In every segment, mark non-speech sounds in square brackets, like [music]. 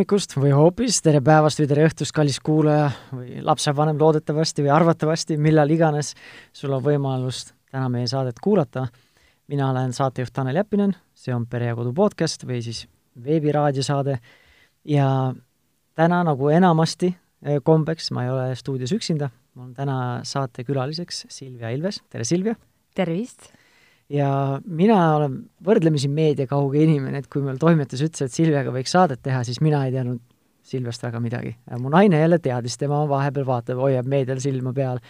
hommikust või hoopis tere päevast või tere õhtust, kallis kuulaja või lapsevanem loodetavasti või arvatavasti, millal iganes sul on võimalus täna meie saadet kuulata. mina olen saatejuht Tanel Jeppinen, see on Pere ja Kodu podcast või siis veebiraadiosaade ja täna nagu enamasti eh, kombeks ma ei ole stuudios üksinda, mul on täna saatekülaliseks Silvia Ilves, tere Silvia! tervist! Ja mina olen võrdlemisi meediakauge inimene, et kui meil toimetus ütles, et Silviaga võiks saadet teha, siis mina ei teadnud Silviast väga midagi. mu naine jälle teadis, tema vahepeal vaatab, hoiab meedial silma peal.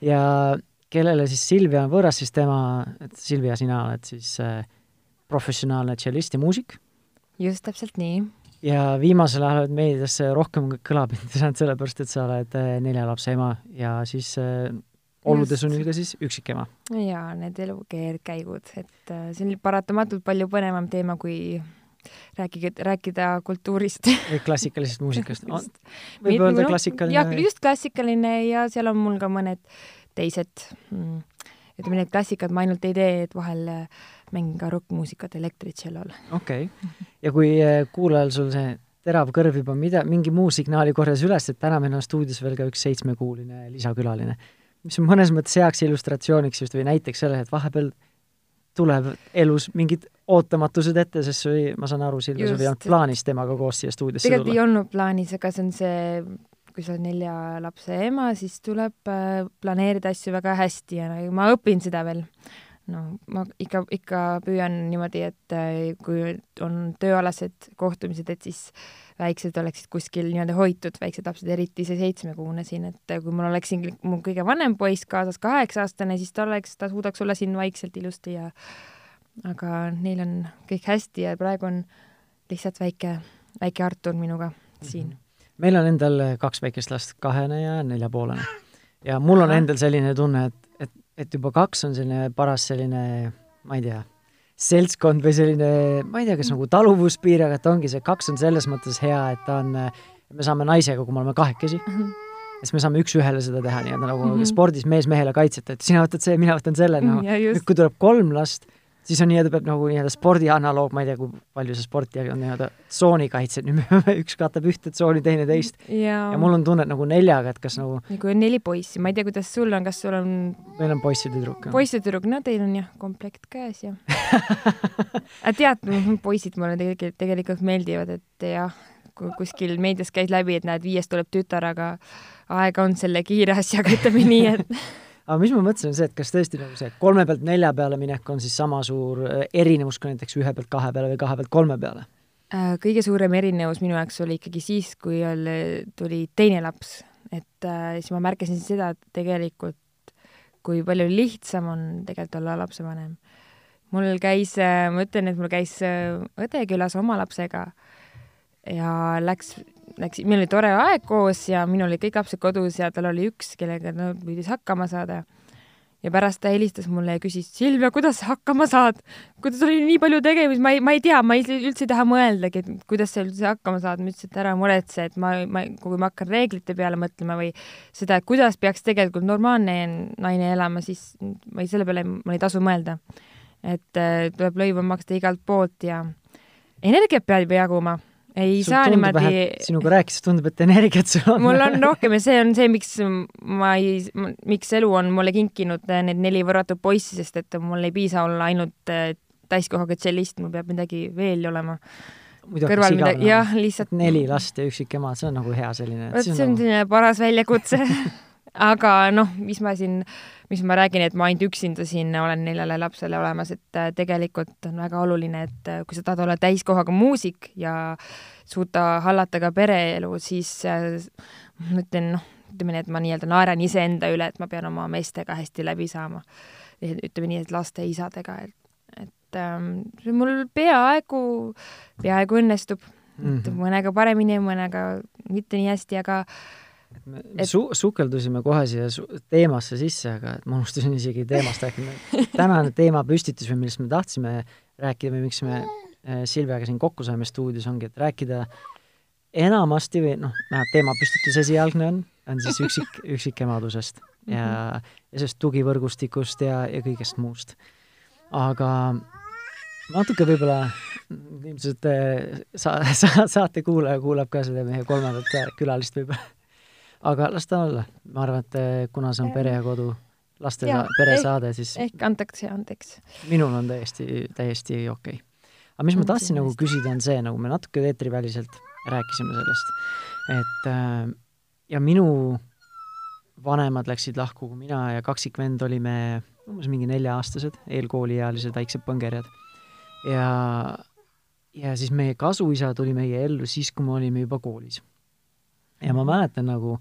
ja kellele siis Silvia on võõras, siis tema, et Silvia, sina oled siis äh, professionaalne tšellist ja muusik. just täpselt nii. ja viimasel ajal oled meedias rohkem kõlapinda saanud sellepärast, et sa oled äh, nelja lapse ema ja siis äh, olude sunnil ka siis üksikema. jaa, need elu keerdkäigud, et äh, see on paratamatult palju põnevam teema, kui rääkige, rääkida kultuurist. klassikalisest muusikast [laughs] võib öelda klassikaline. jah, just klassikaline ja seal on mul ka mõned teised mm, ütleme, need klassikad ma ainult ei tee, et vahel äh, mängin ka rokkmuusikat elektritšellol. okei okay., ja kui äh, kuulajal sul see terav kõrv juba mida, mingi muu signaali korjas üles, et täna meil on stuudios veel ka üks seitsmekuuline lisakülaline mis on mõnes mõttes heaks illustratsiooniks just või näiteks selle, et vahepeal tuleb elus mingid ootamatused ette, sest see oli, ma saan aru, Silvia, sul ei olnud plaanis temaga koos siia stuudiosse tulla? tegelikult ei olnud plaanis, aga see on see, kui sa oled nelja lapse ema, siis tuleb äh, planeerida asju väga hästi ja no, ma õpin seda veel. No ma ikka, ikka püüan niimoodi, et äh, kui on tööalased kohtumised, et siis äh, väiksed oleksid kuskil nii-öelda hoitud, väiksed lapsed, eriti see seitsmekuune siin, et kui mul oleks siin mu kõige vanem poiss kaasas, kaheksa-aastane, siis ta oleks, ta suudaks olla siin vaikselt ilusti ja aga neil on kõik hästi ja praegu on lihtsalt väike, väike Artur minuga siin mm. -hmm. meil on endal kaks väikest last, kahene ja neljapoolene. ja mul on endal selline tunne, et, et, juba kaks on selline paras selline, ma ei tea seltskond või selline, ma ei tea, kas nagu taluvuspiir, aga et ongi see kaks on selles mõttes hea, et ta on, me saame naisega, kui me oleme kahekesi mm, -hmm. siis me saame üks-ühele seda teha nii-öelda nagu mm -hmm. spordis mees mehele kaitseta, et sina võtad see, mina võtan selle nagu [laughs] nüüd, kui tuleb kolm last, siis on nii-öelda, peab nagu nii-öelda spordi analoog, ma ei tea, kui palju see sporti on nii-öelda tsoonikaitse, nüüd me [laughs] üks katab ühte tsooni, teine teist. ja mul on tunne, et nagu neljaga, et kas nagu ja kui on neli poissi, ma ei tea, kuidas sul on, kas sul on meil on poiss ja tüdruk. poiss ja tüdruk, no teil on jah, komplekt käes ja [laughs] aga tead, poisid mulle tegelikult, tegelikult meeldivad, et jah, kuskil meedias käis läbi, et näed, viiest tuleb tütar, aga aega on selle kiire asjaga, ütleme nii, et [laughs] aga mis ma mõtlesin, on see, et kas tõesti nagu see kolme pealt nelja peale minek on siis sama suur äh, erinevus kui näiteks ühe pealt kahe peale või kahe pealt kolme peale? Äh, kõige suurem erinevus minu jaoks oli ikkagi siis, kui oli, tuli teine laps, et äh, siis ma märkasin seda, et tegelikult kui palju lihtsam on tegelikult olla lapsevanem. mul käis, ma ütlen, et mul käis õde külas oma lapsega ja läks läks, meil oli tore aeg koos ja minul olid kõik lapsed kodus ja tal oli üks, kellega ta no, püüdis hakkama saada. ja pärast ta helistas mulle ja küsis, Silvia, kuidas sa hakkama saad? kuidas oli nii palju tegemist, ma ei, ma ei tea, ma ei, üldse ei taha mõeldagi, et kuidas sa üldse hakkama saad. ma ütlesin, et ära muretse, et ma, ma, kui ma hakkan reeglite peale mõtlema või seda, et kuidas peaks tegelikult normaalne naine elama, siis ma ei, selle peale mul ei tasu mõelda. et äh, tuleb lõivu maksta igalt poolt ja energiat peab jaguma ei Sul saa niimoodi. sinuga rääkides tundub, et energiat sul on. mul on rohkem ja see on see, miks ma ei, miks elu on mulle kinkinud need neli võrratut poissi, sest et mul ei piisa olla ainult äh, täiskohaga tšellist, mul peab midagi veel olema. kõrval midagi, jah, lihtsalt. neli last ja üksik ema, see on nagu hea selline. vot see on nagu... selline paras väljakutse [laughs] aga noh, mis ma siin, mis ma räägin, et ma ainult üksinda siin olen neljale lapsele olemas, et äh, tegelikult on väga oluline, et äh, kui sa tahad olla täiskohaga muusik ja suuta hallata ka pereelu, siis äh, ma ütlen, noh, ütleme nii, et ma nii-öelda naeran iseenda üle, et ma pean oma meestega hästi läbi saama. ütleme nii, et laste isadega, et, et ähm, mul peaaegu, peaaegu õnnestub mm. -hmm. mõnega paremini, mõnega mitte nii hästi, aga me et... su-, sukeldusime kohe siia su-, teemasse sisse, aga et ma unustasin isegi teemast rääkida. [laughs] tänane teemapüstitus või millest me tahtsime rääkida või miks me äh, Silviaga siin kokku saime stuudios, ongi, et rääkida enamasti või noh, vähemalt teemapüstitus esialgne on, on siis üksik, [laughs] üksikemadusest ja, ja sellest tugivõrgustikust ja, ja kõigest muust. aga natuke võib-olla ilmselt eh, sa, [laughs] sa, saate kuulaja kuulab ka seda meie kolmandat külalist võib-olla. Aga las ta olla, ma arvan, et eh, kuna see on pere ja kodu, laste Jaa, peresaade, siis ehk antakse andeks. minul on täiesti, täiesti okei okay. aga mis ma tahtsin nagu küsida, on see, nagu me natuke eetriväliselt rääkisime sellest, et äh, ja minu vanemad läksid lahku, kui mina ja kaksikvend olime umbes mingi nelja-aastased, eelkooliealised väiksed põngerjad. ja, ja siis meie kasuisa tuli meie ellu siis, kui me olime juba koolis. Ja ma mäletan nagu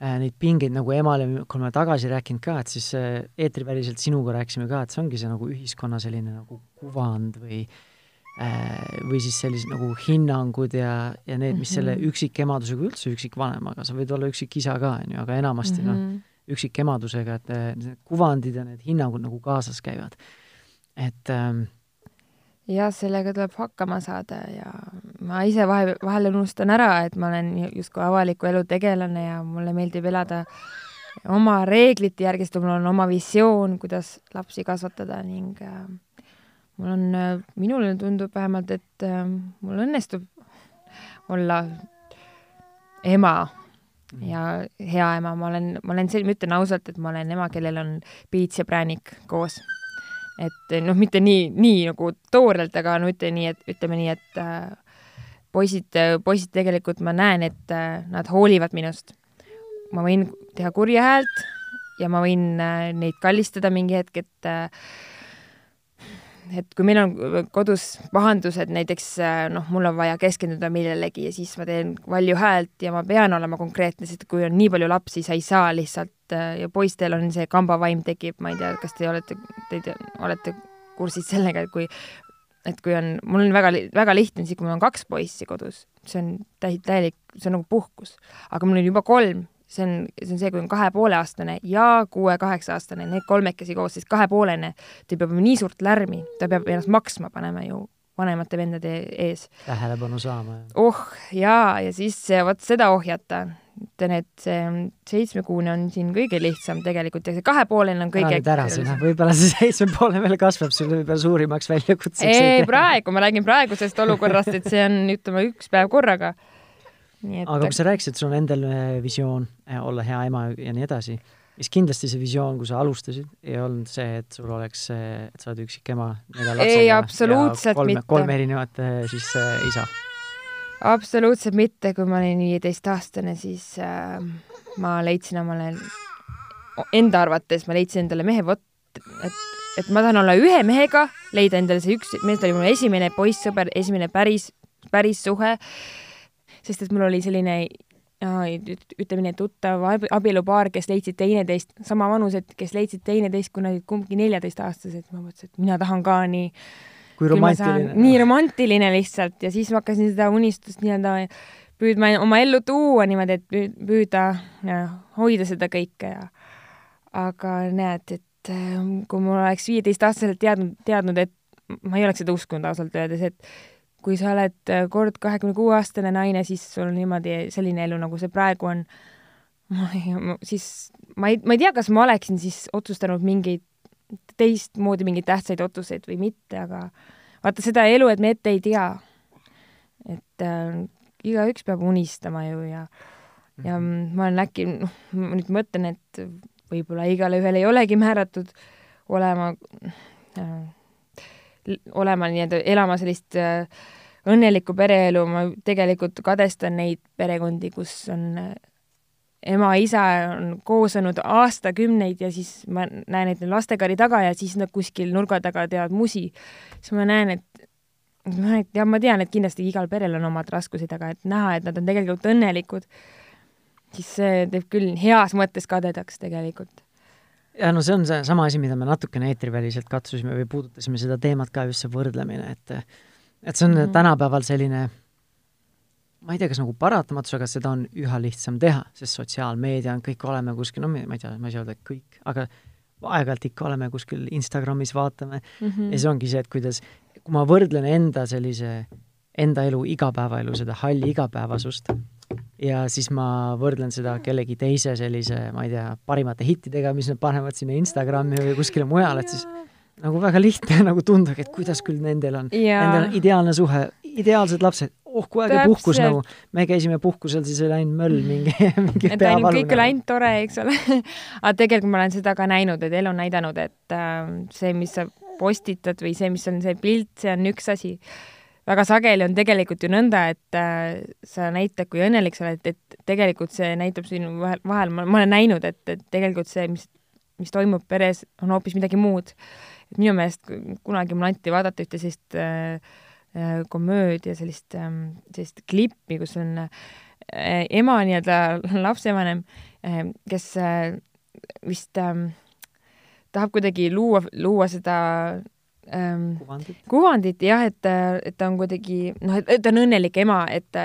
äh, neid pingeid nagu emale, kui oleme tagasi rääkinud ka, et siis äh, eetriväliselt sinuga rääkisime ka, et see ongi see nagu ühiskonna selline nagu kuvand või äh, või siis sellised nagu hinnangud ja, ja need, mis selle Mhm. üksikemadusega, üldse üksikvanemaga, sa võid olla üksikisa ka, on ju, aga enamasti noh, Mhm. üksikemadusega, et äh, need kuvandid ja need hinnangud nagu kaasas käivad. et ähm, jah, sellega tuleb hakkama saada ja ma ise vahe, vahel unustan ära, et ma olen justkui avaliku elu tegelane ja mulle meeldib elada oma reeglite järgi, sest mul on oma visioon, kuidas lapsi kasvatada ning äh, mul on, minule tundub vähemalt, et äh, mul õnnestub olla ema ja hea ema, ma olen, ma olen ma ütlen ausalt, et ma olen ema, kellel on piits ja präänik koos. Et noh, mitte nii, nii nagu toorelt, aga no ütle nii, et ütleme nii, et äh, poisid, poisid tegelikult ma näen, et äh, nad hoolivad minust. ma võin teha kurja häält ja ma võin äh, neid kallistada mingi hetk, et äh, et kui meil on kodus pahandused, näiteks äh, noh, mul on vaja keskenduda millelegi ja siis ma teen valju häält ja ma pean olema konkreetne, sest kui on nii palju lapsi, sa ei saa lihtsalt äh, ja poistel on see kambavaim tekib, ma ei tea, kas te olete, te te olete kursis sellega, et kui et kui on, mul on väga, väga lihtne, siis kui mul on kaks poissi kodus, see on täi-, täielik, see on nagu puhkus. aga mul on juba kolm, see on, see on see, kui on kahe poole aastane ja kuue-kaheksa aastane, need kolmekesi koos, siis kahepoolene, ta peab nii suurt lärmi, ta peab ennast maksma panema ju vanemate vendade ees. tähelepanu saama. oh jaa, ja siis vot seda ohjata. Ütlen, et see seitsmekuune on siin kõige lihtsam tegelikult ja see kahepoolene on kõige ära sinna, võib-olla see seitsme poole peale kasvab sul võib-olla suurimaks väljakutseks. ei, praegu, ma räägin praegusest olukorrast, et see on, ütleme, üks päev korraga. et aga kui sa rääkisid, sul on endal äh, visioon äh, olla hea ema ja nii edasi, siis kindlasti see visioon, kui sa alustasid, ei olnud see, et sul oleks, et sa oled üksik ema ei, absoluutselt kolme, mitte. kolme erinevat äh, siis äh, isa. Absoluutselt mitte, kui ma olin viieteistaastane, siis äh, ma leidsin omale, enda arvates ma leidsin endale mehe, vot, et, et ma tahan olla ühe mehega, leida endale see üks mees, oli mul esimene poissõber, esimene päris, päris suhe, sest et mul oli selline ütleme nii, tuttav abielupaar, kes leidsid teineteist, sama vanused, kes leidsid teineteist, kui nad olid kumbki neljateistaastased, ma mõtlesin, et mina tahan ka nii kui romantiline. nii romantiline lihtsalt ja siis ma hakkasin seda unistust nii-öelda püüdma oma ellu tuua niimoodi, et püüda ja, hoida seda kõike ja aga näed, et ähm, kui mul oleks viieteistaastaselt teadnud, teadnud, et ma ei oleks seda uskunud ausalt öeldes, et kui sa oled äh, kord kahekümne kuue aastane naine, siis sul on niimoodi selline elu, nagu see praegu on. ma ei, siis ma ei, ma ei tea, kas ma oleksin siis otsustanud mingeid teistmoodi mingeid tähtsaid otsuseid või mitte, aga vaata seda elu, et me ette ei tea. et äh, igaüks peab unistama ju ja, ja ma olen äkki, noh, ma nüüd mõtlen, et võib-olla igale ühele ei olegi määratud olema äh,, olema nii-öelda, elama sellist äh, õnnelikku pereelu, ma tegelikult kadestan neid perekondi, kus on äh, ema-isa on koos olnud aastakümneid ja siis ma näen, et neil lastekari taga ja siis nad kuskil nurga taga teevad musi. siis ma näen, et noh, et ja ma tean, et kindlasti igal perel on omad raskused, aga et näha, et nad on tegelikult õnnelikud, siis see teeb küll heas mõttes kadedaks tegelikult. ja no see on seesama asi, mida me natukene eetriväliselt katsusime või puudutasime seda teemat ka, just see võrdlemine, et et see on mm -hmm. tänapäeval selline ma ei tea, kas nagu paratamatus, aga seda on üha lihtsam teha, sest sotsiaalmeedia on, kõik oleme kuskil, no ma ei tea, ma ei saa öelda, et kõik, aga aeg-ajalt ikka oleme kuskil Instagramis, vaatame. Mm -hmm. ja see ongi see, et kuidas, kui ma võrdlen enda sellise, enda elu, igapäevaelu, seda halli igapäevasust, ja siis ma võrdlen seda kellegi teise sellise, ma ei tea, parimate hittidega, mis nad panevad sinna Instagrami või kuskile mujale, et siis nagu väga lihtne [laughs] nagu tundagi, et kuidas küll nendel on, nendel on ideaalne suhe, ideaalsed lapsed, oh kui äge puhkus nagu, me käisime puhkusel, siis oli ainult möll mingi, mingi ainult kõik oli ainult tore, eks ole. [laughs] Aga tegelikult ma olen seda ka näinud, et elu on näidanud, et äh, see, mis sa postitad või see, mis on see pilt, see on üks asi. väga sageli on tegelikult ju nõnda, et äh, sa näitad, kui õnnelik sa oled, et tegelikult see näitab sinu vahel, vahel, ma olen näinud, et, et tegelikult see, mis, mis toimub peres, on hoopis midagi muud. et minu meelest kunagi mulle anti vaadata ühte sellist Äh, komöödia sellist, ähm, sellist klippi, kus on äh, ema nii-öelda [laughs] lapsevanem, äh, kes vist ähm, tahab kuidagi luua, luua seda ähm, kuvandit, kuvandit jah, et, et ta on kuidagi noh, et ta on õnnelik ema, et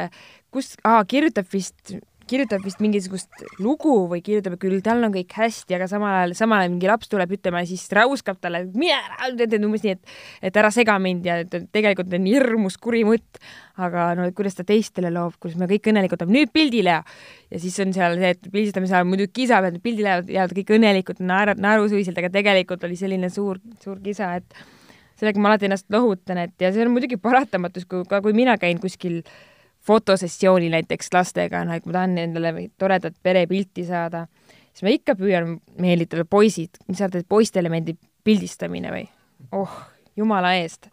kus, kirjutab vist kirjutab vist mingisugust lugu või kirjutab, et küll tal on kõik hästi, aga samal ajal, samal ajal mingi laps tuleb ütlema ja siis räuskab talle, mine ära, umbes nii, et, et ära sega mind ja et tegelikult on hirmus kuri mõtt. aga no kuidas ta teistele loob, kus me kõik õnnelikult oleme, nüüd pildile ja, ja siis on seal see, et pildistamise ajal muidugi kisa peal, pildile jäävad, kõik õnnelikult, naeravad naerusuiselt, aga tegelikult oli selline suur, suur kisa, et sellega ma alati ennast lohutan, et ja see on muidugi paratamatus, kui ka, kui mina käin kuskil äh, fotosessiooni näiteks lastega, noh, et ma tahan endale toredat perepilti saada, siis ma ikka püüan meelitada poisid, mis sa arvad, et poistele meeldib pildistamine või? oh, jumala eest.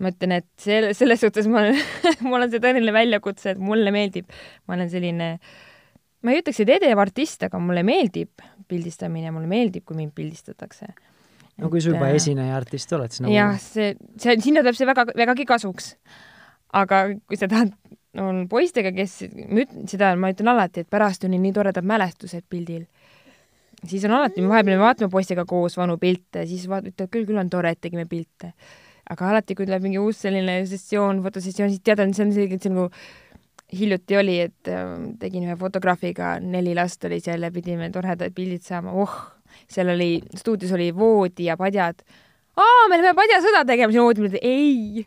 ma ütlen, et selle, selles suhtes ma olen [laughs] mul on see tõeline väljakutse, et mulle meeldib, ma olen selline, ma ei ütleks, et edev artist, aga mulle meeldib pildistamine, mulle meeldib, kui mind pildistatakse. no kui sa juba äh, esineja artist oled, siis nagu jah, see, see, sinna tuleb see väga, vägagi kasuks. aga kui sa tahad on poistega, kes, seda ma ütlen alati, et pärast on nii toredad mälestused pildil. siis on alati, me vahepeal me vaatame poistega koos vanu pilte, siis vaat-, ütleb küll, küll on tore, et tegime pilte. aga alati, kui tuleb mingi uus selline sessioon, fotosessioon, siis tead, see on selline, see nagu hiljuti oli, et äh, tegin ühe fotograafiga, neli last oli seal ja pidime toredad pildid saama, oh, seal oli, stuudios oli voodi ja padjad aa, me läheme padjasõda tegema, siis ma mõtlesin, et ei.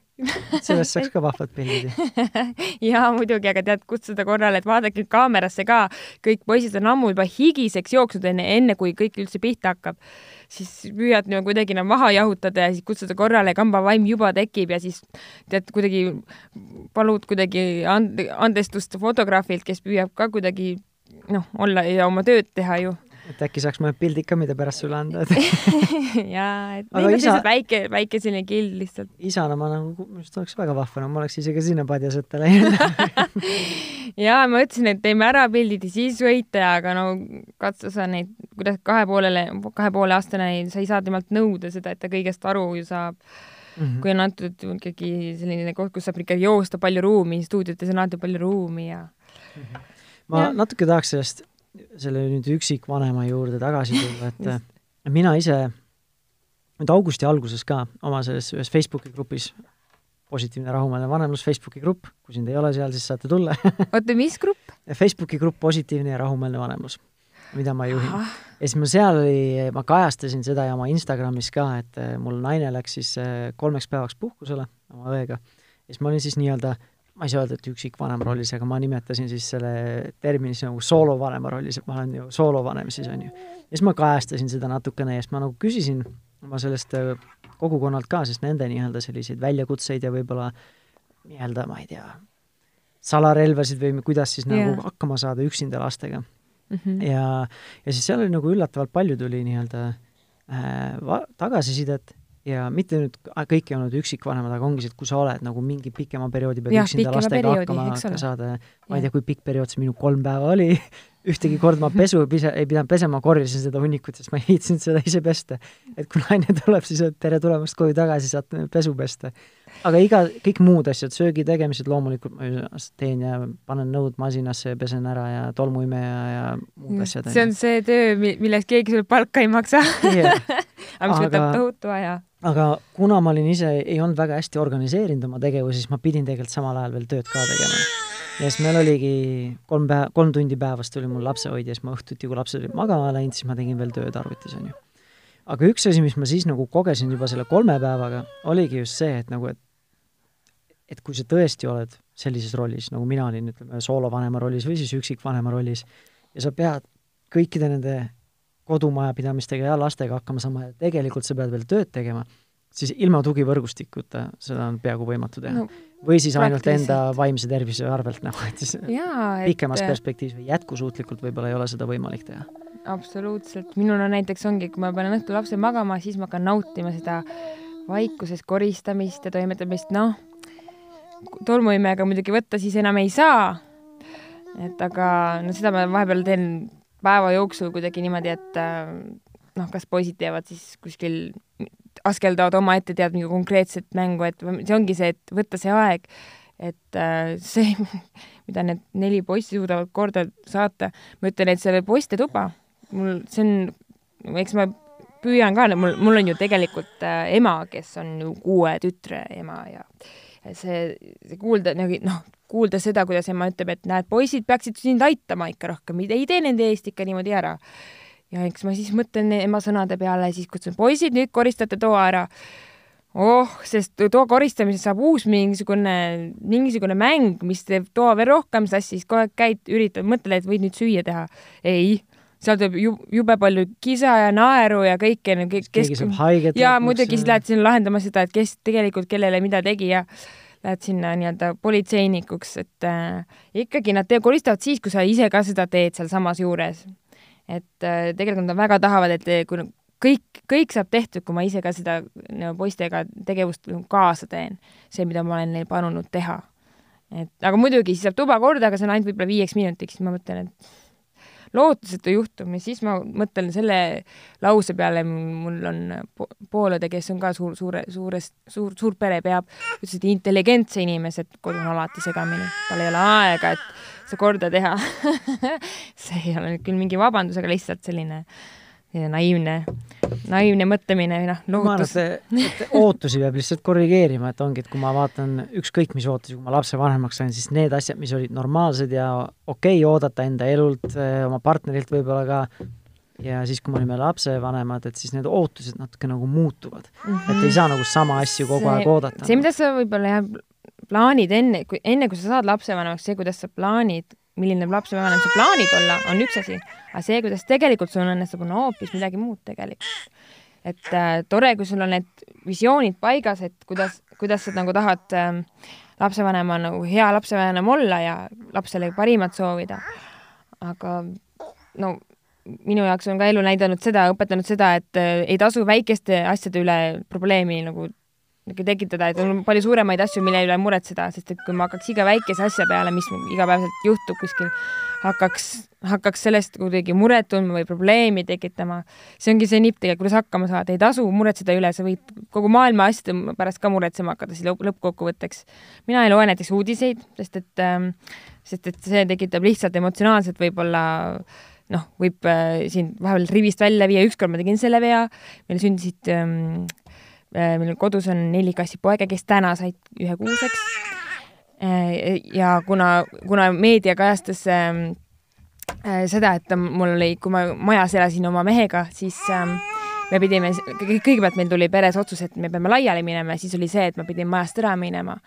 Sellest saaks ka vahvad pildid. [laughs] Jaa, muidugi, aga tead, kutsuda korrale, et vaadake kaamerasse ka, kõik poisid on ammu juba higiseks jooksnud enne, enne kui kõik üldse pihta hakkab. siis püüad no, kuidagi nad maha jahutada ja siis kutsuda korrale, kambavaim juba tekib ja siis tead, kuidagi palud kuidagi and-, andestust fotograafilt, kes püüab ka kuidagi noh, olla ja oma tööd teha ju et äkki saaks mõned pildid ka, mida pärast sulle anda [laughs] jaa, et on isa... väike, väike selline kild lihtsalt. isana ma nagu, minu arust oleks väga vahva, no ma oleks isegi sinna padjasõtta läinud [laughs] jaa, ma ütlesin, et teeme ära pildid ja siis võite, aga no katsu sa neid, kuidas kahe poolele, kahe poole aastane, sa ei saa temalt nõuda seda, et ta kõigest aru ju saab Mm -hmm. kui on antud ikkagi selline koht, kus saab ikka joosta palju ruumi, stuudiotes on alati palju ruumi ja mm. -hmm. ma ja. natuke tahaks sellest selle nüüd üksikvanema juurde tagasi [laughs] tulla, et mina ise nüüd augusti alguses ka oma selles ühes Facebooki grupis, positiivne rahumeelne vanemlus Facebooki grupp, kui sind ei ole seal, siis saate tulla [laughs] oota, mis grupp? Facebooki grupp Positiivne ja rahumeelne vanemlus, mida ma juhin. ja siis ma seal oli, ma kajastasin seda ja oma Instagramis ka, et mul naine läks siis eh, kolmeks päevaks puhkusele oma õega ja siis ma olin siis nii-öelda ma ei saa öelda, et üksikvanema rollis, aga ma nimetasin siis selle termini siis nagu soolovanema rollis, et ma olen ju soolovanem siis, on ju. ja siis ma kajastasin seda natukene ja siis ma nagu küsisin oma sellest äh, kogukonnalt ka, sest nende nii-öelda selliseid väljakutseid ja võib-olla nii-öelda, ma ei tea, salarelvasid või kuidas siis yeah. nagu hakkama saada üksinda lastega mm. -hmm. ja, ja siis seal oli nagu üllatavalt palju tuli nii-öelda äh, tagasisidet ja mitte nüüd kõik ei olnud üksikvanemad, aga ongi see, et kui sa oled nagu mingi pikema perioodi peal üksinda lastega perioodi, hakkama saada, ma ei tea, kui pikk periood see minu kolm päeva oli [laughs] ühtegi korda ma pesu ei pise, ei pidanud pesema, korjasin seda hunnikut, sest ma ei viitsinud seda ise pesta. et kui naine tuleb, siis tere tulemast koju tagasi, saad pesu pesta. Aga iga, kõik muud asjad, söögi tegemised loomulikult ma teen ja panen nõud masinasse ja pesen ära ja tolmuimeja ja muud asjad. see on see töö, millest keegi sulle palka ei maksa yeah. [laughs] aga mis võtab tohutu aja aga kuna ma olin ise, ei olnud väga hästi organiseerinud oma tegevusi, siis ma pidin tegelikult samal ajal veel tööd ka tegema. ja siis meil oligi kolm päeva, kolm tundi päevast oli mul lapsehoidja, siis ma õhtuti, kui lapsed olid magama läinud, siis ma tegin veel tööd arvutis, on ju. Aga üks asi, mis ma siis nagu kogesin juba selle kolme päevaga, oligi just see, et nagu, et et kui sa tõesti oled sellises rollis, nagu mina olin, ütleme, soolovanema rollis või siis üksikvanema rollis, ja sa pead kõikide nende kodumajapidamistega ja lastega hakkama saama ja tegelikult sa pead veel tööd tegema, siis ilma tugivõrgustikuta seda on peaaegu võimatu teha no, või siis ainult enda vaimse tervise arvelt nagu, et siis Jaa, et... pikemas perspektiivis või jätkusuutlikult võib-olla ei ole seda võimalik teha. absoluutselt, minul on näiteks ongi, kui ma panen õhtul lapse magama, siis ma hakkan nautima seda vaikuses koristamist ja toimetamist, noh, tolmuimega muidugi võtta siis enam ei saa. et aga no seda ma vahepeal teen päeva jooksul kuidagi niimoodi, et noh, kas poisid teevad siis kuskil askeldavad omaette, tead, mingi konkreetset mängu, et see ongi see, et võtta see aeg, et äh, see, [laughs] mida need neli poissi suudavad korda saata, ma ütlen, et selle poiste tuba, mul, see on, eks ma püüan ka, mul, mul on ju tegelikult äh, ema, kes on ju kuue tütre ema ja ja see, see kuulda nagu noh, kuulda seda, kuidas ema ütleb, et näed, poisid peaksid sind aitama ikka rohkem, ei tee nende eest ikka niimoodi ära ja eks ma siis mõtlen ema sõnade peale, siis kutsun poisid, nüüd koristate toa ära. oh, sest toa koristamisest saab uus mingisugune, mingisugune mäng, mis teeb toa veel rohkem sassi, siis kogu aeg käid, üritad, mõtled, et võid nüüd süüa teha. ei, seal tuleb ju, jube palju kisa ja naeru ja kõike. kes keegi saab haiget. ja muidugi siis lähed sinna lahendama seda, et kes tegelikult kellele mida tegi ja lähed sinna nii-öelda politseinikuks, et äh, ikkagi nad te koristavad siis, kui sa ise ka seda teed sealsamas juures et äh, tegelikult nad väga tahavad, et kui kõik, kõik saab tehtud, kui ma ise ka seda no, poistega tegevust kaasa teen, see, mida ma olen neil palunud teha. et aga muidugi, siis saab tuba korda, aga see on ainult võib-olla viieks minutiks, siis ma mõtlen, et lootusetu juhtum ja siis ma mõtlen selle lause peale, mul on poolõde, kes on ka suur, suure, suurest, suur, suur pere peab, ütles, et intelligentsed inimesed kodus on alati segamini, tal ei ole aega, et see korda teha [laughs] see ei ole nüüd küll mingi vabandus, aga lihtsalt selline, selline naiivne, naiivne mõtlemine noh, lohutus. ootusi peab lihtsalt korrigeerima, et ongi, et kui ma vaatan ükskõik mis ootusi, kui ma lapsevanemaks sain, siis need asjad, mis olid normaalsed ja okei okay, oodata enda elult, eh, oma partnerilt võib-olla ka, ja siis, kui me olime lapsevanemad, et siis need ootused natuke nagu muutuvad mm. -hmm. et ei saa nagu sama asju kogu see, aeg oodata. see, mida sa võib-olla jah, plaanid enne, kui, enne kui sa saad lapsevanemaks, see, kuidas sa plaanid, milline lapsevanem sa plaanid olla, on üks asi, aga see, kuidas tegelikult sul õnnestub, on hoopis midagi muud tegelikult. et äh, tore, kui sul on need visioonid paigas, et kuidas, kuidas sa nagu tahad äh, lapsevanema nagu hea lapsevanem olla ja lapsele parimat soovida. aga no minu jaoks on ka elu näidanud seda, õpetanud seda, et äh, ei tasu väikeste asjade üle probleemi nagu tekitada, et on palju suuremaid asju, mille üle muretseda, sest et kui ma hakkaks iga väikese asja peale, mis igapäevaselt juhtub kuskil, hakkaks, hakkaks sellest kuidagi muret tundma või probleemi tekitama, see ongi see nipp tegelikult, kuidas hakkama saada, ei tasu muretseda üle, sa võid kogu maailma asjade pärast ka muretsema hakata siis lõpp, lõppkokkuvõtteks. mina ei loe näiteks uudiseid, sest et ähm,, sest et see tekitab lihtsalt emotsionaalselt võib-olla noh, võib äh, sind vahepeal rivist välja viia, ükskord ma tegin selle vea, meil sündisid ähm, Äh, meil kodus on neli kassipoega, kes täna said ühekuuseks. Äh, ja kuna, kuna meedia kajastas ähm, äh, seda, et mul oli, kui ma majas elasin oma mehega, siis ähm, me pidime, kõigepealt meil tuli peres otsus, et me peame laiali minema ja siis oli see, et ma pidin majast ära minema.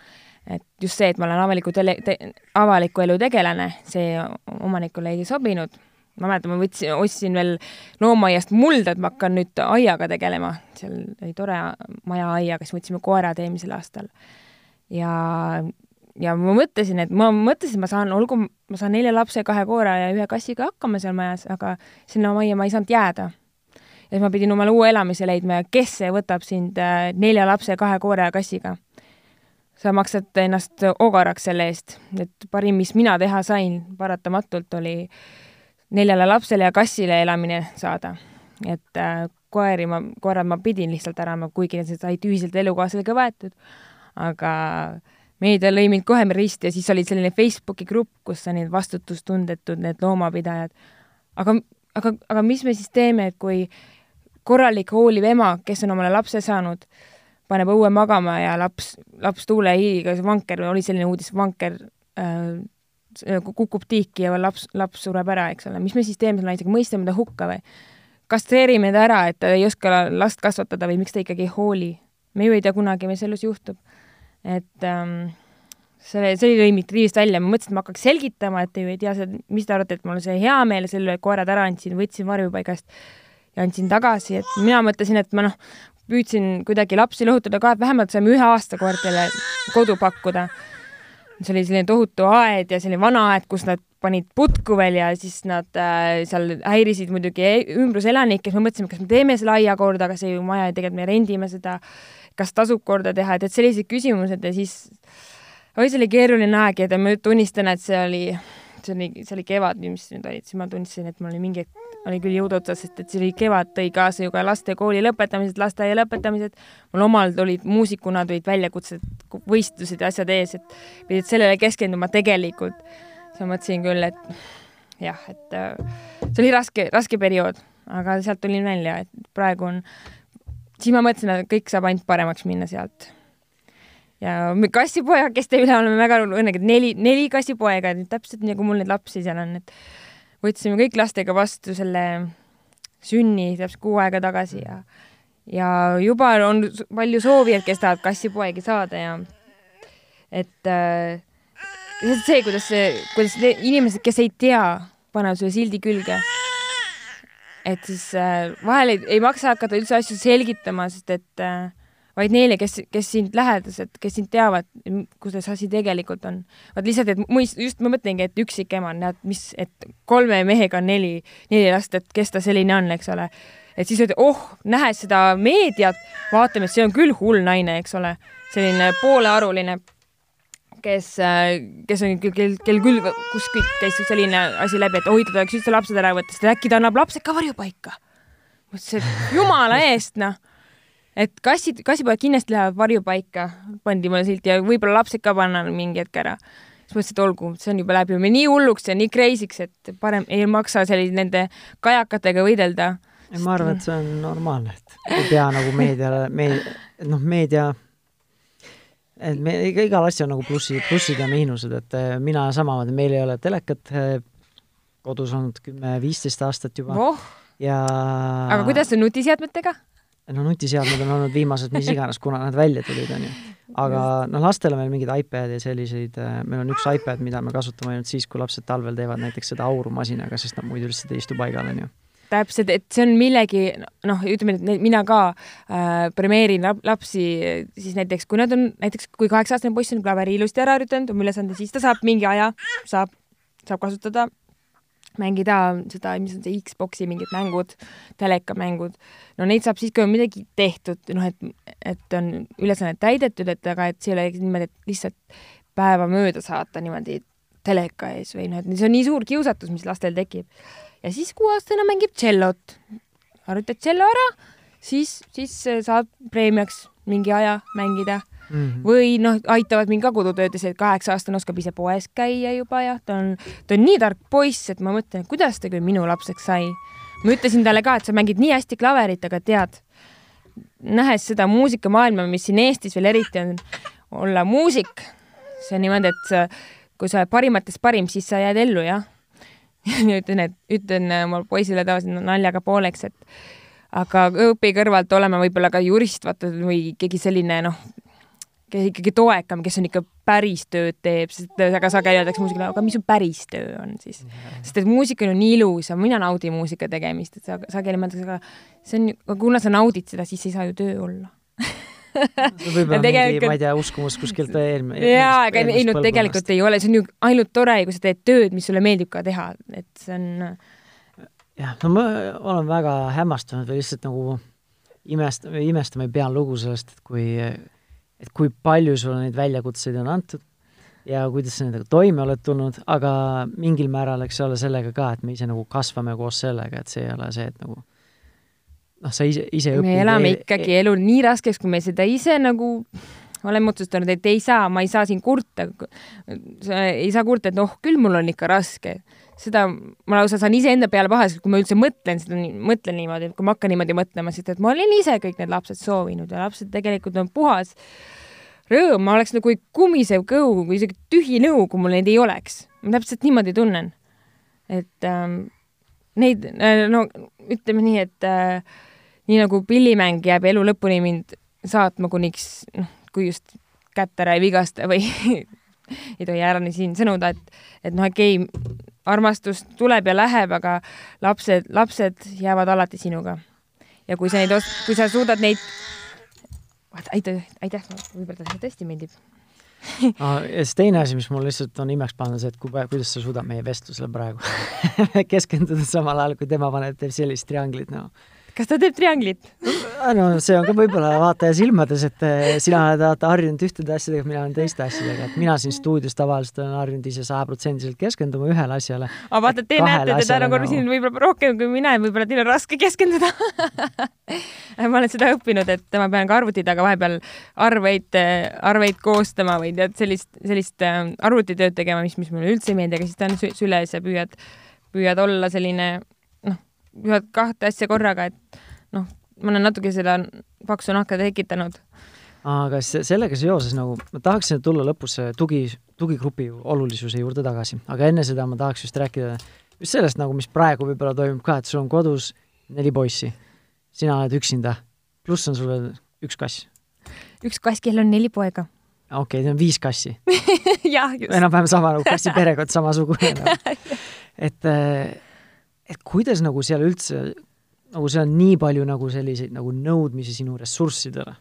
et just see, et ma olen avaliku tele, te, avaliku elu tegelane, see omanikule ei sobinud ma mäletan, ma võtsin, ostsin veel loomaaiast mulda, et ma hakkan nüüd aiaga tegelema. seal oli tore majaaia, kes võtsime koerad eelmisel aastal. ja, ja ma mõtlesin, et ma mõtlesin, ma saan, olgu, ma saan nelja lapse, kahe koera ja ühe kassiga hakkama seal majas, aga sinna majja ma ei saanud jääda. ja siis ma pidin omale uue elamise leidma ja kes see võtab sind äh, nelja lapse, kahe koera ja kassiga sa maksad ennast ogaraks selle eest, et parim, mis mina teha sain paratamatult, oli neljale lapsele ja kassile elamine saada. et äh, koeri ma, koerad ma pidin lihtsalt ära, kuigi need said ühiselt elukaaslasega võetud, aga meedia lõi mind kohe risti ja siis oli selline Facebooki grupp, kus on need vastutustundetud, need loomapidajad. aga, aga, aga mis me siis teeme, et kui korralik hooliv ema, kes on omale lapse saanud, paneb õue magama ja laps, laps tuulehiiliga, vanker, oli selline uudis, vanker äh, kukub tiiki ja laps, laps sureb ära, eks ole, mis me siis teeme selle naisega, mõistame ta hukka või? kastreerime ta ära, et ta ei oska last kasvatada või miks ta ikkagi ei hooli? me ju ei tea kunagi, mis elus juhtub. et ähm, see, see lõi mind riivist välja, ma mõtlesin, et ma hakkaks selgitama, et te ju ei tea mis te arvate, et mul on see hea meel selle koerad ära andsin, võtsin varjupaigast. ja andsin tagasi, et mina mõtlesin, et ma noh, püüdsin kuidagi lapsi lohutada ka, et vähemalt saime ühe aasta koertele kodu pakkuda. See oli selline tohutu aed ja selline vana aed, kus nad panid putku veel ja siis nad äh, seal häirisid muidugi e-, ümbruselanikke, siis me mõtlesime, kas me teeme selle aia korda, aga see ju maja, tegelikult me rendime seda, kas tasub korda teha, et, et sellised küsimused ja siis oi, see oli keeruline aeg ja ma tunnistan, et see oli, see oli, see oli kevad, mis nüüd olid, siis ma tunnistasin, et mul oli mingi hetk, oli küll jõud otsas, sest et see oli kevad, tõi kaasa ju ka laste kooli lõpetamised, lasteaia lõpetamised. mul omal tulid muusikuna tulid väljakutsed, võistlused ja asjad ees, et pidid sellele keskenduma tegelikult. siis ma mõtlesin küll, et jah, et äh, see oli raske, raske periood, aga sealt tulin välja, et praegu on, siis ma mõtlesin, et kõik saab ainult paremaks minna sealt ja kassipojakeste üle oleme väga õnnekad, neli, neli kassipoega, täpselt nagu mul neid lapsi seal on, et võtsime kõik lastega vastu selle sünni täpselt kuu aega tagasi ja ja juba on palju soovijaid, kes tahavad kassipoegi saada ja et äh, see, kuidas see, kuidas inimesed, kes ei tea, panevad sulle sildi külge. et siis äh, vahel ei, ei maksa hakata üldse asju selgitama, sest et äh, vaid neile, kes, kes sind lähedased, kes sind teavad, kuidas asi tegelikult on. vaat lihtsalt, et muist-, just ma mõtlengi, et üksikema, näed, mis, et kolme mehega on neli, neli last, et kes ta selline on, eks ole. et siis öeldi, oh, nähes seda meediat, vaatame, et see on küll hull naine, eks ole, selline poolearuline, kes, kes on küll, kel, kel küll kuskilt käis selline asi läbi, et oi, ta tahaks üldse lapsed ära võtta, sest äkki ta annab lapsed ka varjupaika. mõtlesin, et jumala eest, noh et kassid, kassipoeg kindlasti lähevad varjupaika, pandi mulle silt ja võib-olla lapsed ka panna mingi hetk ära. siis mõtlesin, et olgu, see on juba läbi, me nii hulluks ja nii crazy'ks, et parem ei maksa sellise nende kajakatega võidelda. ma arvan, et see on normaalne, et [laughs] ei pea nagu meediale, meedia, noh, meedia et me, iga, igal asjal on nagu plussid, plussid ja miinused, et eh, mina samamoodi, meil ei ole telekat eh, kodus olnud kümme-viisteist aastat juba oh. ja aga kuidas on nutiseadmetega? No nutiseadmed on olnud viimased mis [laughs] iganes, kuna nad välja tulid, on ju. aga noh, lastel on veel mingeid iPad'e ja selliseid, äh, meil on üks iPad, mida me kasutame ainult siis, kui lapsed talvel teevad näiteks seda auru masinaga, sest nad muidu lihtsalt ei istu paigal, on ju täpselt, et see on millegi, noh, ütleme, et mina ka äh, premeerin lapsi siis näiteks, kui nad on näiteks, kui kaheksa-aastane poiss on klaveri ilusti ära harjutanud, oma ülesande, siis ta saab mingi aja, saab, saab kasutada mängida seda, mis on see Xbox'i mingid mängud, telekamängud, no neid saab siis, kui on midagi tehtud, noh, et, et on ülesannet täidetud, et aga et see ei ole niimoodi, et lihtsalt päeva mööda saata niimoodi teleka ees või noh, et see on nii suur kiusatus, mis lastel tekib. ja siis kuueaastane mängib tšellot, harjutad tšello ära, siis, siis saab preemiaks mingi aja mängida mm. -hmm. või noh, aitavad mind ka kodutöödes, et kaheksa-aastane oskab ise poes käia juba ja ta on, ta on nii tark poiss, et ma mõtlen, kuidas ta küll minu lapseks sai. ma ütlesin talle ka, et sa mängid nii hästi klaverit, aga tead, nähes seda muusikamaailma, mis siin Eestis veel eriti on, olla muusik, see on niimoodi, et kui sa oled parimatest parim, siis sa jääd ellu, jah [laughs] ütlen, et ütlen oma poisile tavaliselt naljaga pooleks, et aga õpi kõrvalt olema võib-olla ka jurist, vaata, või keegi selline noh, kes ikkagi toekam, kes on ikka päris tööd teeb, sest väga sageli öeldakse muusikule, aga mis su päris töö on siis? sest et muusika on ju nii ilus ja mina naudin muusika tegemist, et sageli mõeldakse, aga see on, kuna sa naudid seda, siis ei saa ju töö olla [laughs] võib-olla mingi, ma ei tea, uskumus kuskilt [laughs] eelmine. jaa, aga ei no tegelikult ei ole, see on ju ainult tore, kui sa teed tööd, mis sulle meeldib ka teha, et see on. jah, no ma olen väga hämmastunud või lihtsalt nagu imest-, imestama ei pea lugu sellest, et kui et kui palju sulle neid väljakutseid on antud ja kuidas sa nendega toime oled tulnud, aga mingil määral, eks ole, sellega ka, et me ise nagu kasvame koos sellega, et see ei ole see, et nagu noh, sa ise, ise me elame ikkagi elu nii raskeks, kui me seda ise nagu oleme otsustanud, et ei saa, ma ei saa siin kurta. ei saa kurta, et noh, küll mul on ikka raske seda ma lausa saan iseenda peale pahaseks, kui ma üldse mõtlen seda, mõtlen niimoodi, et kui ma hakkan niimoodi mõtlema, sest et ma olin ise kõik need lapsed soovinud ja lapsed tegelikult on puhas rõõm, ma oleks nagu kummisev kõhu või isegi tühi nõu, kui mul neid ei oleks. ma täpselt niimoodi tunnen. et ähm, neid äh,, no ütleme nii, et äh, nii nagu pillimäng jääb elu lõpuni mind saatma, kuniks noh, kui just kätt ära ei vigasta või [laughs] ei tohi ära nii siin sõnuda, et, et noh, okei okay,, armastus tuleb ja läheb, aga lapsed, lapsed jäävad alati sinuga. Ja kui sa neid kui sa suudad neid, aitäh, aitäh, võib-olla talle tõesti meeldib. [laughs] Ah, ja siis teine asi, mis mul lihtsalt on imeks pannud, see, et kui, kuidas sa suudad meie vestlusele praegu [laughs] keskenduda samal ajal, kui tema paneb, teeb sellist trianglit, no kas ta teeb trianglit? no see on ka võib-olla vaataja silmades, et eh, sina oled harjunud ühtede asjadega, mina olen teiste asjadega, et mina siin stuudios tavaliselt olen harjunud ise sajaprotsendiliselt keskenduma ühele asjale. aga vaata, te näete teda nagu siin võib-olla rohkem kui mina ja võib-olla teil on raske keskenduda [laughs] ma olen seda õppinud, et ma pean ka arvuti taga vahepeal arveid, arveid koostama või tead sellist, sellist äh, arvutitööd tegema, mis, mis mulle üldse ei meeldi, aga siis ta on süles ja püüad, püüad olla selline ühed kahte asja korraga, et noh, ma olen natuke seda paksu nahka tekitanud. aga sellega seoses nagu ma tahaksin tulla lõpus tugi, tugigrupi olulisuse juurde tagasi, aga enne seda ma tahaks just rääkida just sellest nagu, mis praegu võib-olla toimub ka, et sul on kodus neli poissi, sina oled üksinda, pluss on sul veel üks kass. üks kass, kellel on neli poega. okei okay,, see on viis kassi [laughs] jah, just. enam-vähem sama nagu kassi [laughs] perekond, samasugune [laughs] et äh, et kuidas nagu seal üldse, nagu seal on nii palju nagu selliseid nagu nõudmisi sinu ressurssidele.